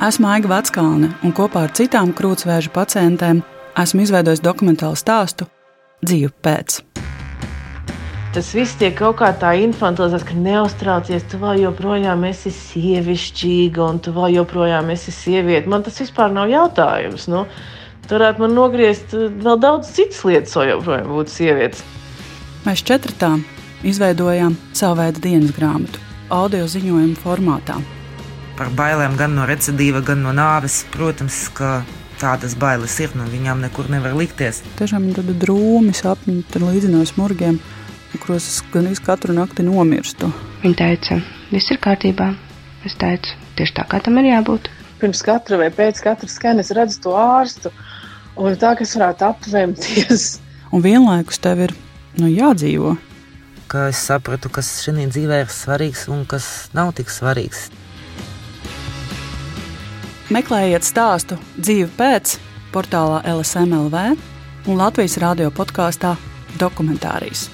Esmu Aiga Vatskalne un kopā ar citām krūtsvēža pacientēm esmu izveidojis dokumentālu stāstu Dzīve pēc. Tas viss tiek kaut kā tā infantilizēts, ka neuztraucies, tu vēl joprojām esi sievišķīga un tu vēl joprojām esi sieviete. Man tas vispār nav jautājums. Nu, tu varētu man nogriezt eh, vēl daudz citas lietas, lai joprojām būtu sievietes. Mēs četratā izveidojām savu veidu dienas grāmatu, audio ziņojumu formātā par bailēm gan no recidīva, gan no nāves. Protams, ka tādas bailes ir, no viņām nekur nevar likties. Tiešām ir tāda drūmi sapņi, līdzinās murgiem, kuros es gan visu katru nakti nomirstu. Viņa teica, viss ir kārtībā. Es teicu, tieši tā kā tam ir jābūt. Pirms katra vai pēc katras skaņas redzu to ārstu, un tā, kas varētu apvemties. Un vienlaikus tev ir nu, jādzīvo. Kā es sapratu, kas šajā dzīvē ir svarīgs un kas nav tik svarīgs. Meklējiet stāstu dzīvi pēc portālā LSMLV un Latvijas radio podkāstā Dokumentārijas.